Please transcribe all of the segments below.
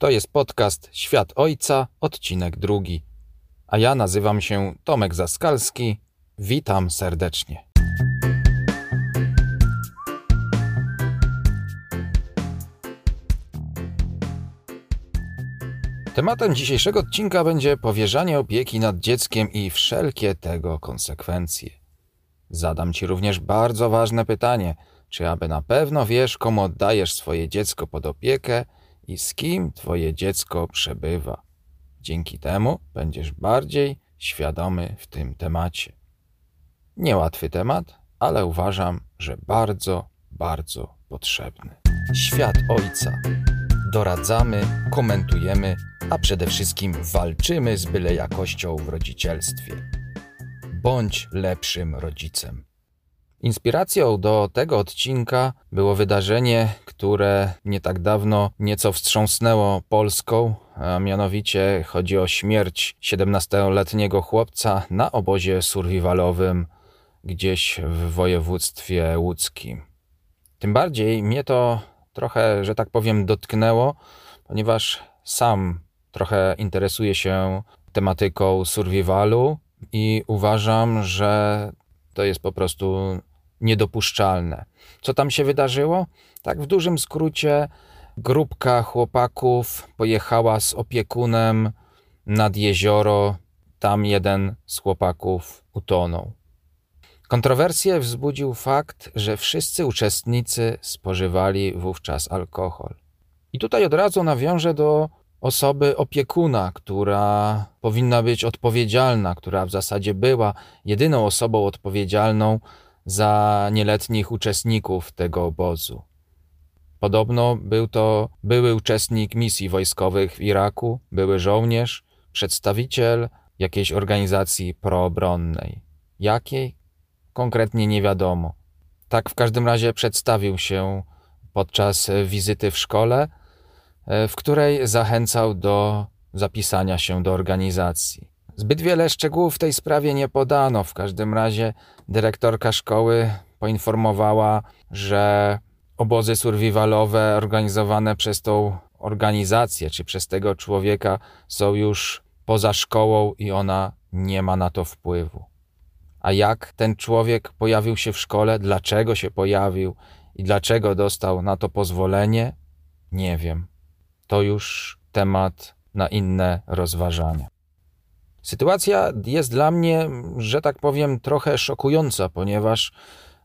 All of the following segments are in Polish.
To jest podcast Świat Ojca, odcinek drugi. A ja nazywam się Tomek Zaskalski. Witam serdecznie. Tematem dzisiejszego odcinka będzie powierzanie opieki nad dzieckiem i wszelkie tego konsekwencje. Zadam Ci również bardzo ważne pytanie: czy aby na pewno wiesz, komu oddajesz swoje dziecko pod opiekę i z kim Twoje dziecko przebywa? Dzięki temu będziesz bardziej świadomy w tym temacie. Niełatwy temat, ale uważam, że bardzo, bardzo potrzebny. Świat Ojca. Doradzamy, komentujemy, a przede wszystkim walczymy z byle jakością w rodzicielstwie. Bądź lepszym rodzicem. Inspiracją do tego odcinka było wydarzenie, które nie tak dawno nieco wstrząsnęło Polską, a mianowicie chodzi o śmierć 17-letniego chłopca na obozie survivalowym gdzieś w województwie łódzkim. Tym bardziej mnie to trochę, że tak powiem, dotknęło, ponieważ sam trochę interesuję się tematyką survivalu i uważam, że to jest po prostu niedopuszczalne. Co tam się wydarzyło? Tak w dużym skrócie grupka chłopaków pojechała z opiekunem nad jezioro. Tam jeden z chłopaków utonął. Kontrowersję wzbudził fakt, że wszyscy uczestnicy spożywali wówczas alkohol. I tutaj od razu nawiążę do osoby opiekuna, która powinna być odpowiedzialna, która w zasadzie była jedyną osobą odpowiedzialną za nieletnich uczestników tego obozu. Podobno był to były uczestnik misji wojskowych w Iraku, były żołnierz, przedstawiciel jakiejś organizacji proobronnej. Jakiej? Konkretnie nie wiadomo. Tak w każdym razie przedstawił się podczas wizyty w szkole, w której zachęcał do zapisania się do organizacji. Zbyt wiele szczegółów w tej sprawie nie podano. W każdym razie dyrektorka szkoły poinformowała, że obozy survivalowe organizowane przez tą organizację czy przez tego człowieka są już poza szkołą i ona nie ma na to wpływu. A jak ten człowiek pojawił się w szkole, dlaczego się pojawił i dlaczego dostał na to pozwolenie, nie wiem. To już temat na inne rozważania. Sytuacja jest dla mnie, że tak powiem, trochę szokująca, ponieważ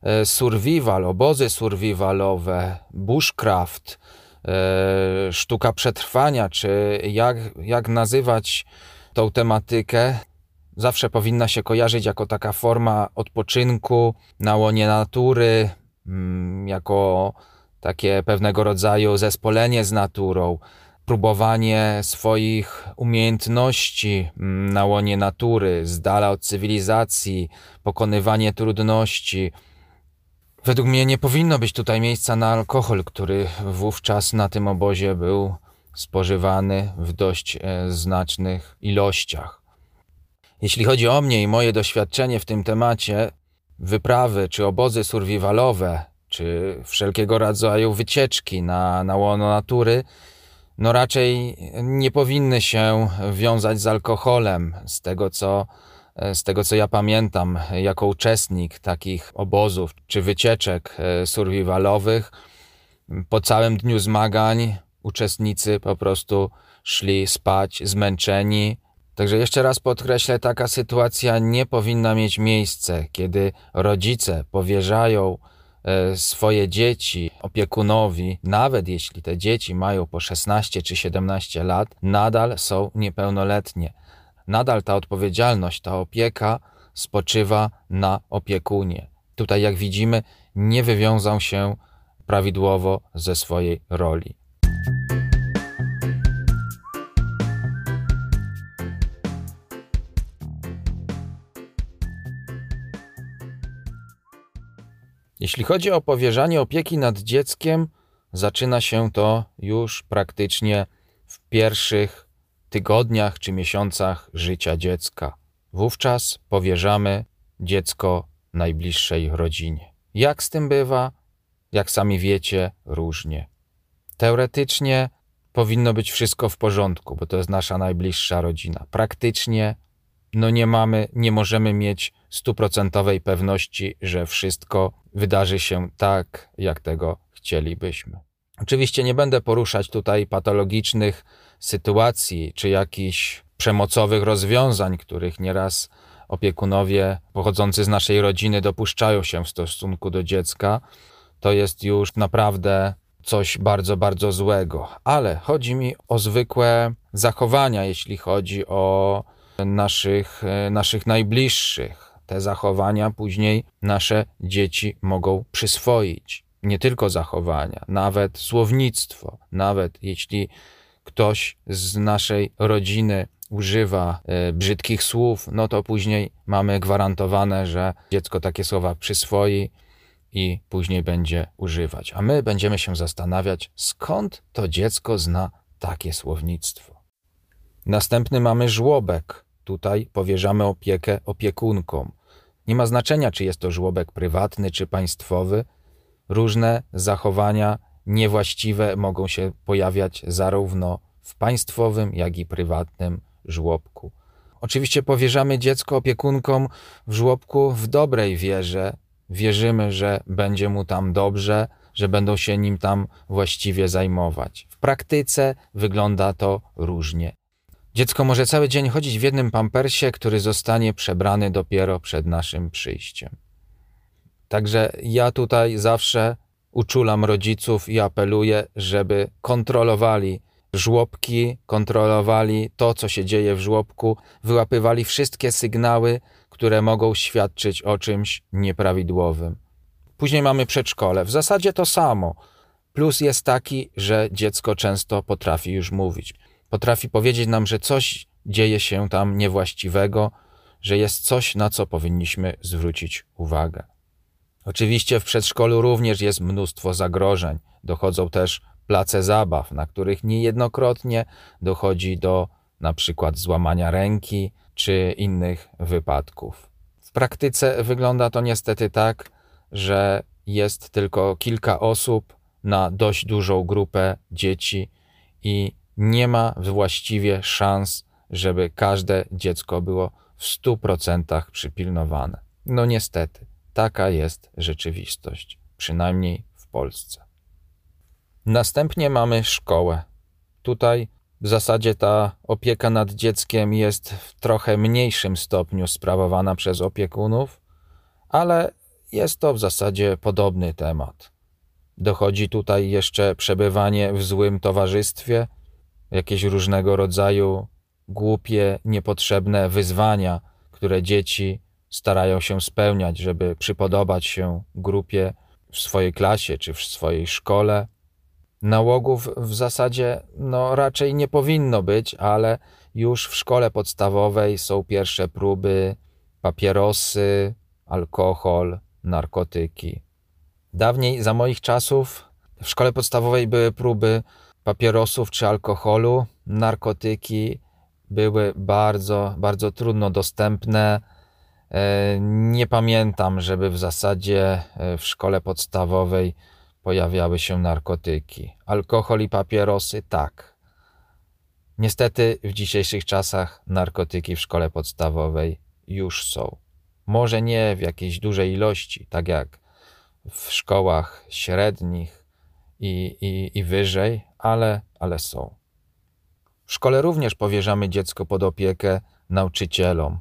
e, survival, obozy survivalowe, bushcraft, e, sztuka przetrwania, czy jak, jak nazywać tą tematykę, zawsze powinna się kojarzyć jako taka forma odpoczynku na łonie natury, mm, jako takie pewnego rodzaju zespolenie z naturą, próbowanie swoich umiejętności mm, na łonie natury, z dala od cywilizacji, pokonywanie trudności. Według mnie nie powinno być tutaj miejsca na alkohol, który wówczas na tym obozie był spożywany w dość e, znacznych ilościach. Jeśli chodzi o mnie i moje doświadczenie w tym temacie, wyprawy czy obozy survivalowe, czy wszelkiego rodzaju wycieczki na, na łono natury no raczej nie powinny się wiązać z alkoholem. Z tego, co, z tego, co ja pamiętam, jako uczestnik takich obozów czy wycieczek e, survivalowych, po całym dniu zmagań uczestnicy po prostu szli spać zmęczeni. Także jeszcze raz podkreślę, taka sytuacja nie powinna mieć miejsca, kiedy rodzice powierzają E, swoje dzieci opiekunowi, nawet jeśli te dzieci mają po 16 czy 17 lat, nadal są niepełnoletnie. Nadal ta odpowiedzialność, ta opieka spoczywa na opiekunie. Tutaj, jak widzimy, nie wywiązał się prawidłowo ze swojej roli. Jeśli chodzi o powierzanie opieki nad dzieckiem, zaczyna się to już praktycznie w pierwszych tygodniach czy miesiącach życia dziecka. Wówczas powierzamy dziecko najbliższej rodzinie. Jak z tym bywa? Jak sami wiecie, różnie. Teoretycznie powinno być wszystko w porządku, bo to jest nasza najbliższa rodzina. Praktycznie no nie mamy, nie możemy mieć stuprocentowej pewności, że wszystko wydarzy się tak, jak tego chcielibyśmy. Oczywiście nie będę poruszać tutaj patologicznych sytuacji czy jakichś przemocowych rozwiązań, których nieraz opiekunowie pochodzący z naszej rodziny dopuszczają się w stosunku do dziecka. To jest już naprawdę coś bardzo, bardzo złego. Ale chodzi mi o zwykłe zachowania, jeśli chodzi o naszych, naszych najbliższych. Te zachowania później nasze dzieci mogą przyswoić nie tylko zachowania, nawet słownictwo, nawet jeśli ktoś z naszej rodziny używa e, brzydkich słów, no to później mamy gwarantowane, że dziecko takie słowa przyswoi i później będzie używać. A my będziemy się zastanawiać, skąd to dziecko zna takie słownictwo. Następny mamy żłobek. Tutaj powierzamy opiekę opiekunkom. Nie ma znaczenia, czy jest to żłobek prywatny czy państwowy, Różne zachowania niewłaściwe mogą się pojawiać zarówno w państwowym, jak i prywatnym żłobku. Oczywiście powierzamy dziecko opiekunkom w żłobku w dobrej wierze. Wierzymy, że będzie mu tam dobrze, że będą się nim tam właściwie zajmować. W praktyce wygląda to różnie. Dziecko może cały dzień chodzić w jednym pampersie, który zostanie przebrany dopiero przed naszym przyjściem. Także ja tutaj zawsze uczulam rodziców i apeluję, żeby kontrolowali żłobki, kontrolowali to, co się dzieje w żłobku, wyłapywali wszystkie sygnały, które mogą świadczyć o czymś nieprawidłowym. Później mamy przedszkole. W zasadzie to samo. Plus jest taki, że dziecko często potrafi już mówić. Potrafi powiedzieć nam, że coś dzieje się tam niewłaściwego, że jest coś, na co powinniśmy zwrócić uwagę. Oczywiście w przedszkolu również jest mnóstwo zagrożeń. Dochodzą też place zabaw, na których niejednokrotnie dochodzi do na przykład złamania ręki czy innych wypadków. W praktyce wygląda to niestety tak, że jest tylko kilka osób na dość dużą grupę dzieci i nie ma właściwie szans, żeby każde dziecko było w 100% przypilnowane. No niestety. Taka jest rzeczywistość, przynajmniej w Polsce. Następnie mamy szkołę. Tutaj w zasadzie ta opieka nad dzieckiem jest w trochę mniejszym stopniu sprawowana przez opiekunów, ale jest to w zasadzie podobny temat. Dochodzi tutaj jeszcze przebywanie w złym towarzystwie, jakieś różnego rodzaju głupie, niepotrzebne wyzwania, które dzieci starają się spełniać, żeby przypodobać się grupie w swojej klasie czy w swojej szkole. Nałogów w zasadzie no, raczej nie powinno być, ale już w szkole podstawowej są pierwsze próby papierosy, alkohol, narkotyki. Dawniej, za moich czasów, w szkole podstawowej były próby papierosów czy alkoholu. Narkotyki były bardzo, bardzo trudno dostępne E, nie pamiętam, żeby w zasadzie e, w szkole podstawowej pojawiały się narkotyki. Alkohol i papierosy tak. Niestety w dzisiejszych czasach narkotyki w szkole podstawowej już są. Może nie w jakiejś dużej ilości, tak jak w szkołach średnich i, i, i wyżej, ale, ale są. W szkole również powierzamy dziecko pod opiekę nauczycielom,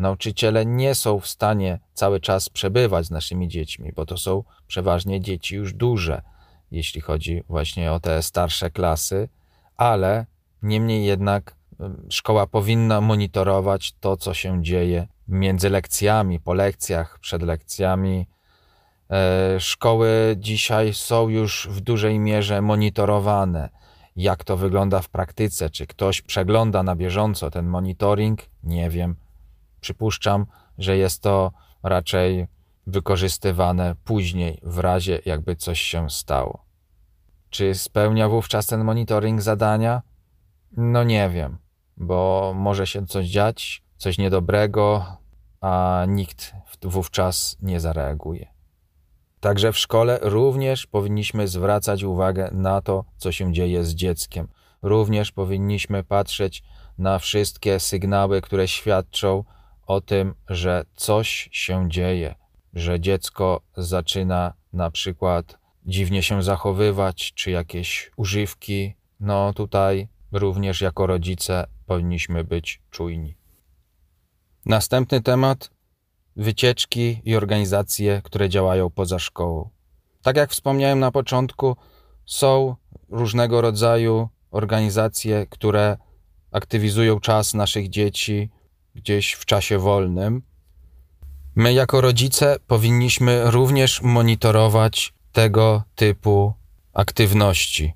Nauczyciele nie są w stanie cały czas przebywać z naszymi dziećmi, bo to są przeważnie dzieci już duże, jeśli chodzi właśnie o te starsze klasy, ale niemniej jednak szkoła powinna monitorować to, co się dzieje między lekcjami, po lekcjach, przed lekcjami. E, szkoły dzisiaj są już w dużej mierze monitorowane. Jak to wygląda w praktyce? Czy ktoś przegląda na bieżąco ten monitoring? Nie wiem Przypuszczam, że jest to raczej wykorzystywane później, w razie jakby coś się stało. Czy spełnia wówczas ten monitoring zadania? No nie wiem, bo może się coś dziać, coś niedobrego, a nikt wówczas nie zareaguje. Także w szkole również powinniśmy zwracać uwagę na to, co się dzieje z dzieckiem. również powinniśmy patrzeć na wszystkie sygnały, które świadczą o tym, że coś się dzieje, że dziecko zaczyna na przykład dziwnie się zachowywać, czy jakieś używki. No tutaj również jako rodzice powinniśmy być czujni. Następny temat wycieczki i organizacje, które działają poza szkołą. Tak jak wspomniałem na początku, są różnego rodzaju organizacje, które aktywizują czas naszych dzieci gdzieś w czasie wolnym. My, jako rodzice, powinniśmy również monitorować tego typu aktywności.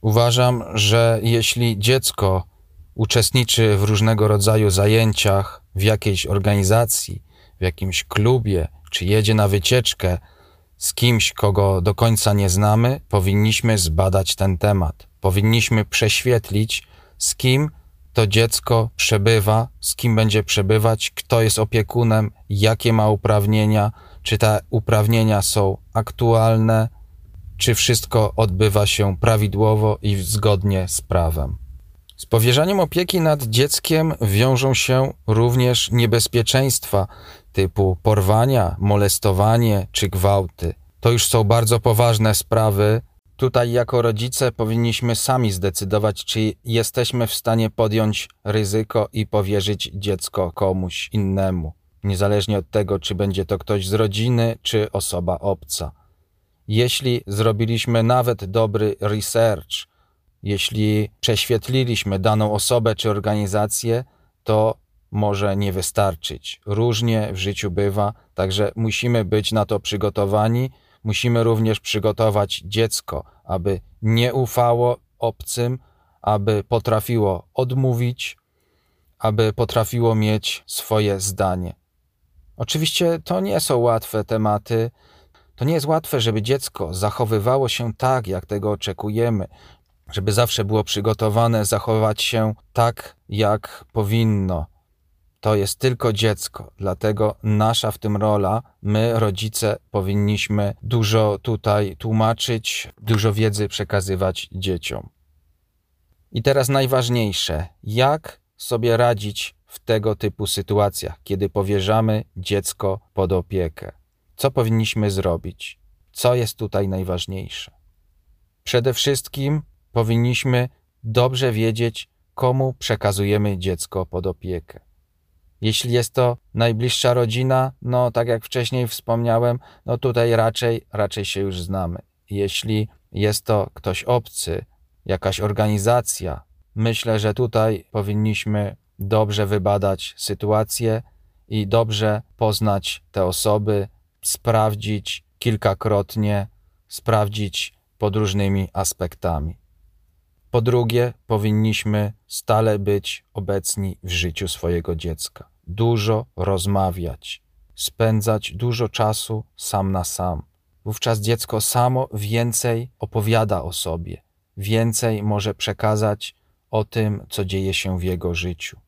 Uważam, że jeśli dziecko uczestniczy w różnego rodzaju zajęciach w jakiejś organizacji, w jakimś klubie, czy jedzie na wycieczkę z kimś, kogo do końca nie znamy, powinniśmy zbadać ten temat. Powinniśmy prześwietlić, z kim to dziecko przebywa, z kim będzie przebywać, kto jest opiekunem, jakie ma uprawnienia, czy te uprawnienia są aktualne, czy wszystko odbywa się prawidłowo i zgodnie z prawem. Z powierzaniem opieki nad dzieckiem wiążą się również niebezpieczeństwa typu porwania, molestowanie czy gwałty. To już są bardzo poważne sprawy. Tutaj, jako rodzice, powinniśmy sami zdecydować, czy jesteśmy w stanie podjąć ryzyko i powierzyć dziecko komuś innemu, niezależnie od tego, czy będzie to ktoś z rodziny, czy osoba obca. Jeśli zrobiliśmy nawet dobry research, jeśli prześwietliliśmy daną osobę czy organizację, to może nie wystarczyć. Różnie w życiu bywa, także musimy być na to przygotowani. Musimy również przygotować dziecko, aby nie ufało obcym, aby potrafiło odmówić, aby potrafiło mieć swoje zdanie. Oczywiście to nie są łatwe tematy. To nie jest łatwe, żeby dziecko zachowywało się tak, jak tego oczekujemy, żeby zawsze było przygotowane zachować się tak, jak powinno. To jest tylko dziecko, dlatego nasza w tym rola, my, rodzice, powinniśmy dużo tutaj tłumaczyć, dużo wiedzy przekazywać dzieciom. I teraz najważniejsze, jak sobie radzić w tego typu sytuacjach, kiedy powierzamy dziecko pod opiekę. Co powinniśmy zrobić? Co jest tutaj najważniejsze? Przede wszystkim powinniśmy dobrze wiedzieć, komu przekazujemy dziecko pod opiekę. Jeśli jest to najbliższa rodzina, no tak jak wcześniej wspomniałem, no tutaj raczej, raczej się już znamy. Jeśli jest to ktoś obcy, jakaś organizacja, myślę, że tutaj powinniśmy dobrze wybadać sytuację i dobrze poznać te osoby, sprawdzić kilkakrotnie, sprawdzić pod różnymi aspektami. Po drugie, powinniśmy stale być obecni w życiu swojego dziecka, dużo rozmawiać, spędzać dużo czasu sam na sam. Wówczas dziecko samo więcej opowiada o sobie, więcej może przekazać o tym, co dzieje się w jego życiu.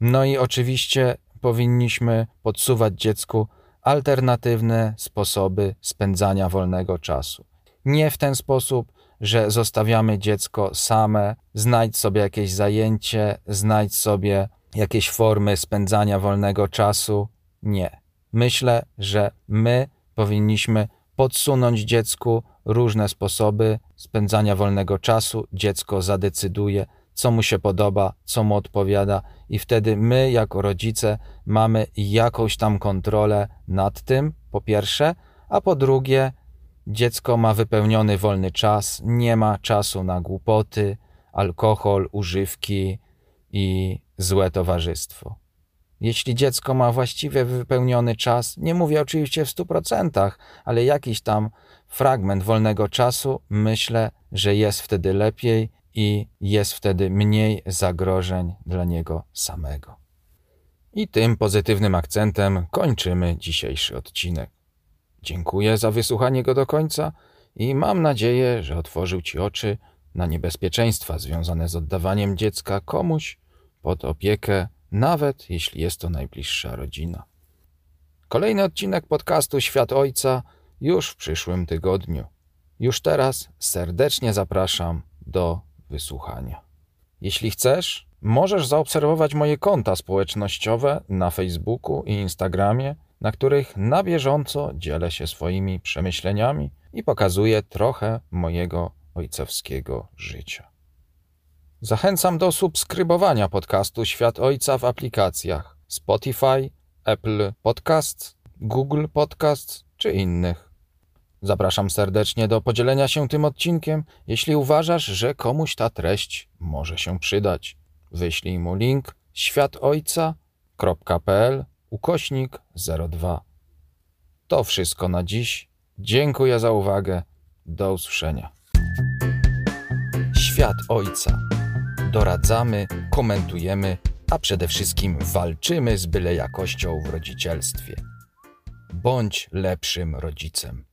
No i oczywiście powinniśmy podsuwać dziecku alternatywne sposoby spędzania wolnego czasu. Nie w ten sposób, że zostawiamy dziecko same, znajdź sobie jakieś zajęcie, znajdź sobie jakieś formy spędzania wolnego czasu. Nie. Myślę, że my powinniśmy podsunąć dziecku różne sposoby spędzania wolnego czasu. Dziecko zadecyduje, co mu się podoba, co mu odpowiada, i wtedy my, jako rodzice, mamy jakąś tam kontrolę nad tym, po pierwsze, a po drugie, Dziecko ma wypełniony wolny czas, nie ma czasu na głupoty, alkohol, używki i złe towarzystwo. Jeśli dziecko ma właściwie wypełniony czas, nie mówię oczywiście w stu procentach, ale jakiś tam fragment wolnego czasu, myślę, że jest wtedy lepiej i jest wtedy mniej zagrożeń dla niego samego. I tym pozytywnym akcentem kończymy dzisiejszy odcinek. Dziękuję za wysłuchanie go do końca i mam nadzieję, że otworzył Ci oczy na niebezpieczeństwa związane z oddawaniem dziecka komuś pod opiekę, nawet jeśli jest to najbliższa rodzina. Kolejny odcinek podcastu Świat Ojca już w przyszłym tygodniu. Już teraz serdecznie zapraszam do wysłuchania. Jeśli chcesz, możesz zaobserwować moje konta społecznościowe na Facebooku i Instagramie, na których na bieżąco dzielę się swoimi przemyśleniami i pokazuję trochę mojego ojcowskiego życia. Zachęcam do subskrybowania podcastu Świat Ojca w aplikacjach Spotify, Apple Podcasts, Google Podcasts czy innych. Zapraszam serdecznie do podzielenia się tym odcinkiem, jeśli uważasz, że komuś ta treść może się przydać. Wyślij mu link światojca.pl ukośnik 02. To wszystko na dziś. Dziękuję za uwagę. Do usłyszenia. Świat Ojca. Doradzamy, komentujemy, a przede wszystkim walczymy z byle jakością w rodzicielstwie. Bądź lepszym rodzicem.